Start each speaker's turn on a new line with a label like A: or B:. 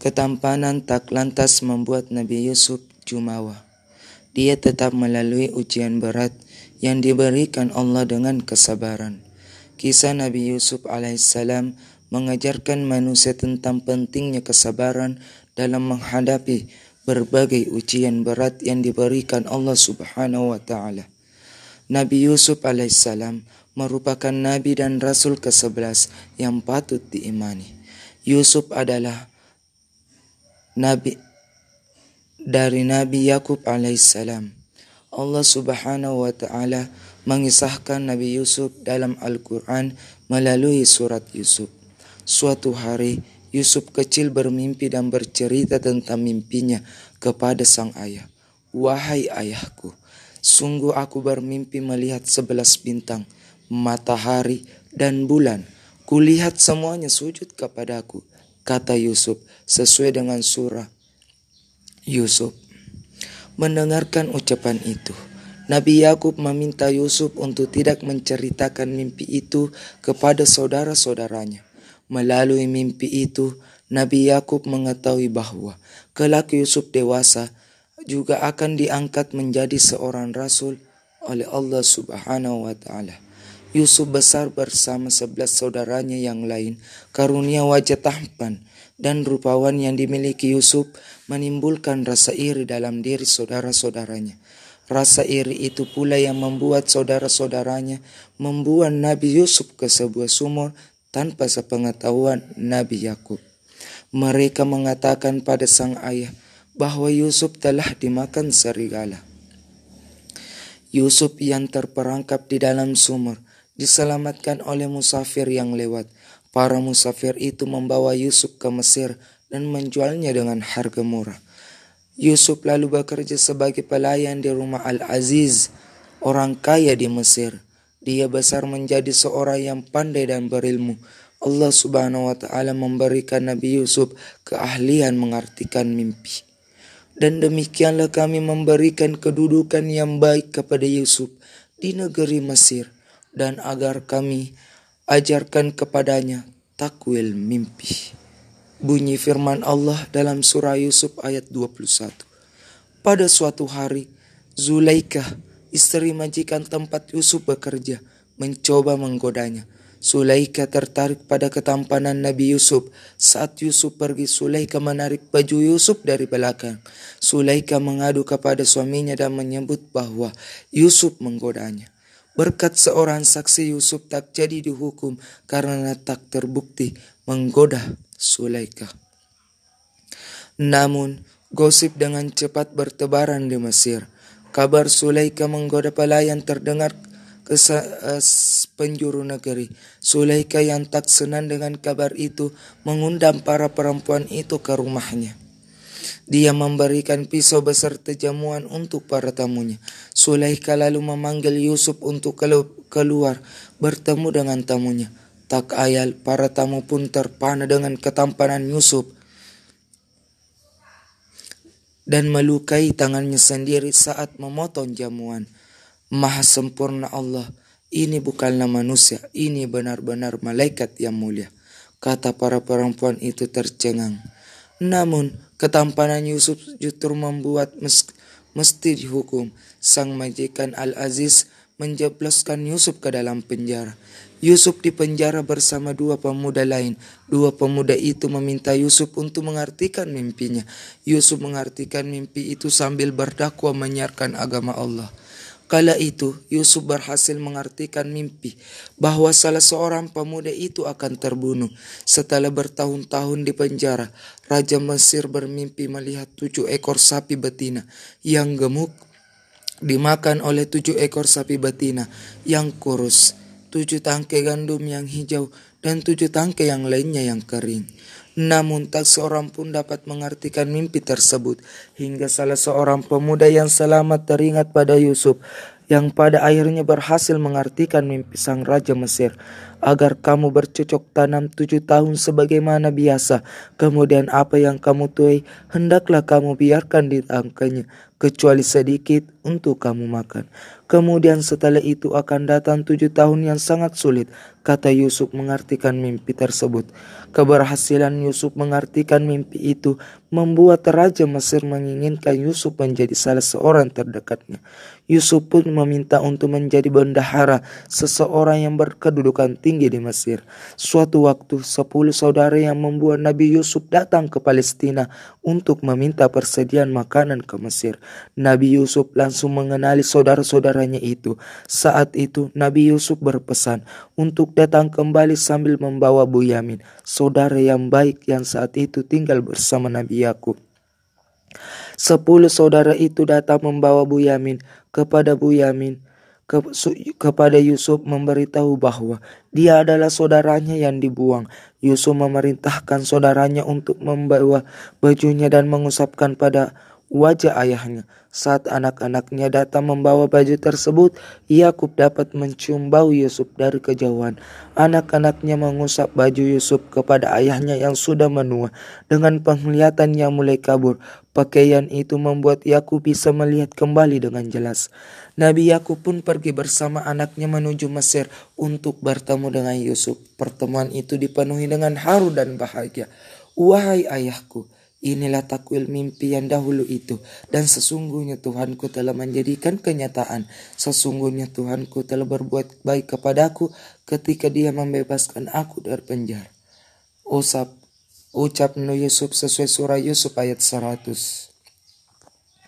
A: Ketampanan tak lantas membuat Nabi Yusuf jumawa. Dia tetap melalui ujian berat yang diberikan Allah dengan kesabaran. Kisah Nabi Yusuf alaihissalam mengajarkan manusia tentang pentingnya kesabaran dalam menghadapi berbagai ujian berat yang diberikan Allah Subhanahu wa taala. Nabi Yusuf alaihissalam merupakan nabi dan rasul ke-11 yang patut diimani. Yusuf adalah Nabi dari Nabi Yakub alaihissalam. Allah Subhanahu wa taala mengisahkan Nabi Yusuf dalam Al-Qur'an melalui surat Yusuf. Suatu hari Yusuf kecil bermimpi dan bercerita tentang mimpinya kepada sang ayah. Wahai ayahku, sungguh aku bermimpi melihat sebelas bintang, matahari, dan bulan. Kulihat semuanya sujud kepadaku kata Yusuf sesuai dengan surah Yusuf. Mendengarkan ucapan itu, Nabi Yakub meminta Yusuf untuk tidak menceritakan mimpi itu kepada saudara-saudaranya. Melalui mimpi itu, Nabi Yakub mengetahui bahwa kelak Yusuf dewasa juga akan diangkat menjadi seorang rasul oleh Allah Subhanahu wa taala. Yusuf besar bersama sebelas saudaranya yang lain. Karunia wajah tampan dan rupawan yang dimiliki Yusuf menimbulkan rasa iri dalam diri saudara-saudaranya. Rasa iri itu pula yang membuat saudara-saudaranya membuat Nabi Yusuf ke sebuah sumur tanpa sepengetahuan Nabi Yakub. Mereka mengatakan pada sang ayah bahwa Yusuf telah dimakan serigala. Yusuf yang terperangkap di dalam sumur diselamatkan oleh musafir yang lewat. Para musafir itu membawa Yusuf ke Mesir dan menjualnya dengan harga murah. Yusuf lalu bekerja sebagai pelayan di rumah Al-Aziz, orang kaya di Mesir. Dia besar menjadi seorang yang pandai dan berilmu. Allah Subhanahu wa taala memberikan Nabi Yusuf keahlian mengartikan mimpi. Dan demikianlah kami memberikan kedudukan yang baik kepada Yusuf di negeri Mesir dan agar kami ajarkan kepadanya takwil mimpi. Bunyi firman Allah dalam surah Yusuf ayat 21. Pada suatu hari, Zulaikah, istri majikan tempat Yusuf bekerja, mencoba menggodanya. Sulaika tertarik pada ketampanan Nabi Yusuf. Saat Yusuf pergi, Sulaika menarik baju Yusuf dari belakang. Sulaika mengadu kepada suaminya dan menyebut bahwa Yusuf menggodanya. Berkat seorang saksi Yusuf tak jadi dihukum karena tak terbukti menggoda Sulaika. Namun, gosip dengan cepat bertebaran di Mesir. Kabar Sulaika menggoda pelayan terdengar ke eh, penjuru negeri. Sulaika yang tak senang dengan kabar itu mengundang para perempuan itu ke rumahnya. Dia memberikan pisau beserta jamuan untuk para tamunya. Sulaika lalu memanggil Yusuf untuk keluar bertemu dengan tamunya. Tak ayal para tamu pun terpana dengan ketampanan Yusuf dan melukai tangannya sendiri saat memotong jamuan. Maha sempurna Allah, ini bukanlah manusia, ini benar-benar malaikat yang mulia. Kata para perempuan itu tercengang. Namun Ketampanan Yusuf justru membuat mesti dihukum. Sang majikan Al-Aziz menjebloskan Yusuf ke dalam penjara. Yusuf dipenjara bersama dua pemuda lain. Dua pemuda itu meminta Yusuf untuk mengartikan mimpinya. Yusuf mengartikan mimpi itu sambil berdakwah menyiarkan agama Allah. Kala itu Yusuf berhasil mengartikan mimpi bahwa salah seorang pemuda itu akan terbunuh. Setelah bertahun-tahun di penjara, Raja Mesir bermimpi melihat tujuh ekor sapi betina yang gemuk dimakan oleh tujuh ekor sapi betina yang kurus, tujuh tangkai gandum yang hijau, dan tujuh tangkai yang lainnya yang kering. Namun tak seorang pun dapat mengartikan mimpi tersebut hingga salah seorang pemuda yang selamat teringat pada Yusuf yang pada akhirnya berhasil mengartikan mimpi sang raja Mesir. agar kamu bercocok tanam tujuh tahun sebagaimana biasa. Kemudian apa yang kamu tuai, hendaklah kamu biarkan di angkanya, kecuali sedikit untuk kamu makan. Kemudian setelah itu akan datang tujuh tahun yang sangat sulit, kata Yusuf mengartikan mimpi tersebut. Keberhasilan Yusuf mengartikan mimpi itu membuat Raja Mesir menginginkan Yusuf menjadi salah seorang terdekatnya. Yusuf pun meminta untuk menjadi bendahara, seseorang yang berkedudukan tinggi di Mesir. Suatu waktu, sepuluh saudara yang membuat Nabi Yusuf datang ke Palestina untuk meminta persediaan makanan ke Mesir. Nabi Yusuf langsung mengenali saudara-saudaranya itu. Saat itu, Nabi Yusuf berpesan untuk datang kembali sambil membawa Yamin saudara yang baik yang saat itu tinggal bersama Nabi Yakub. Sepuluh saudara itu datang membawa Bu Yamin kepada Bu Yamin ke, kepada Yusuf memberitahu bahwa dia adalah saudaranya yang dibuang. Yusuf memerintahkan saudaranya untuk membawa bajunya dan mengusapkan pada wajah ayahnya. Saat anak-anaknya datang membawa baju tersebut, Yakub dapat mencium bau Yusuf dari kejauhan. Anak-anaknya mengusap baju Yusuf kepada ayahnya yang sudah menua. Dengan penglihatan yang mulai kabur, pakaian itu membuat Yakub bisa melihat kembali dengan jelas. Nabi Yakub pun pergi bersama anaknya menuju Mesir untuk bertemu dengan Yusuf. Pertemuan itu dipenuhi dengan haru dan bahagia. Wahai ayahku, Inilah takwil mimpi yang dahulu itu. Dan sesungguhnya Tuhanku telah menjadikan kenyataan. Sesungguhnya Tuhanku telah berbuat baik kepadaku ketika dia membebaskan aku dari penjara. Usap, ucap Nuh Yusuf sesuai surah Yusuf ayat 100.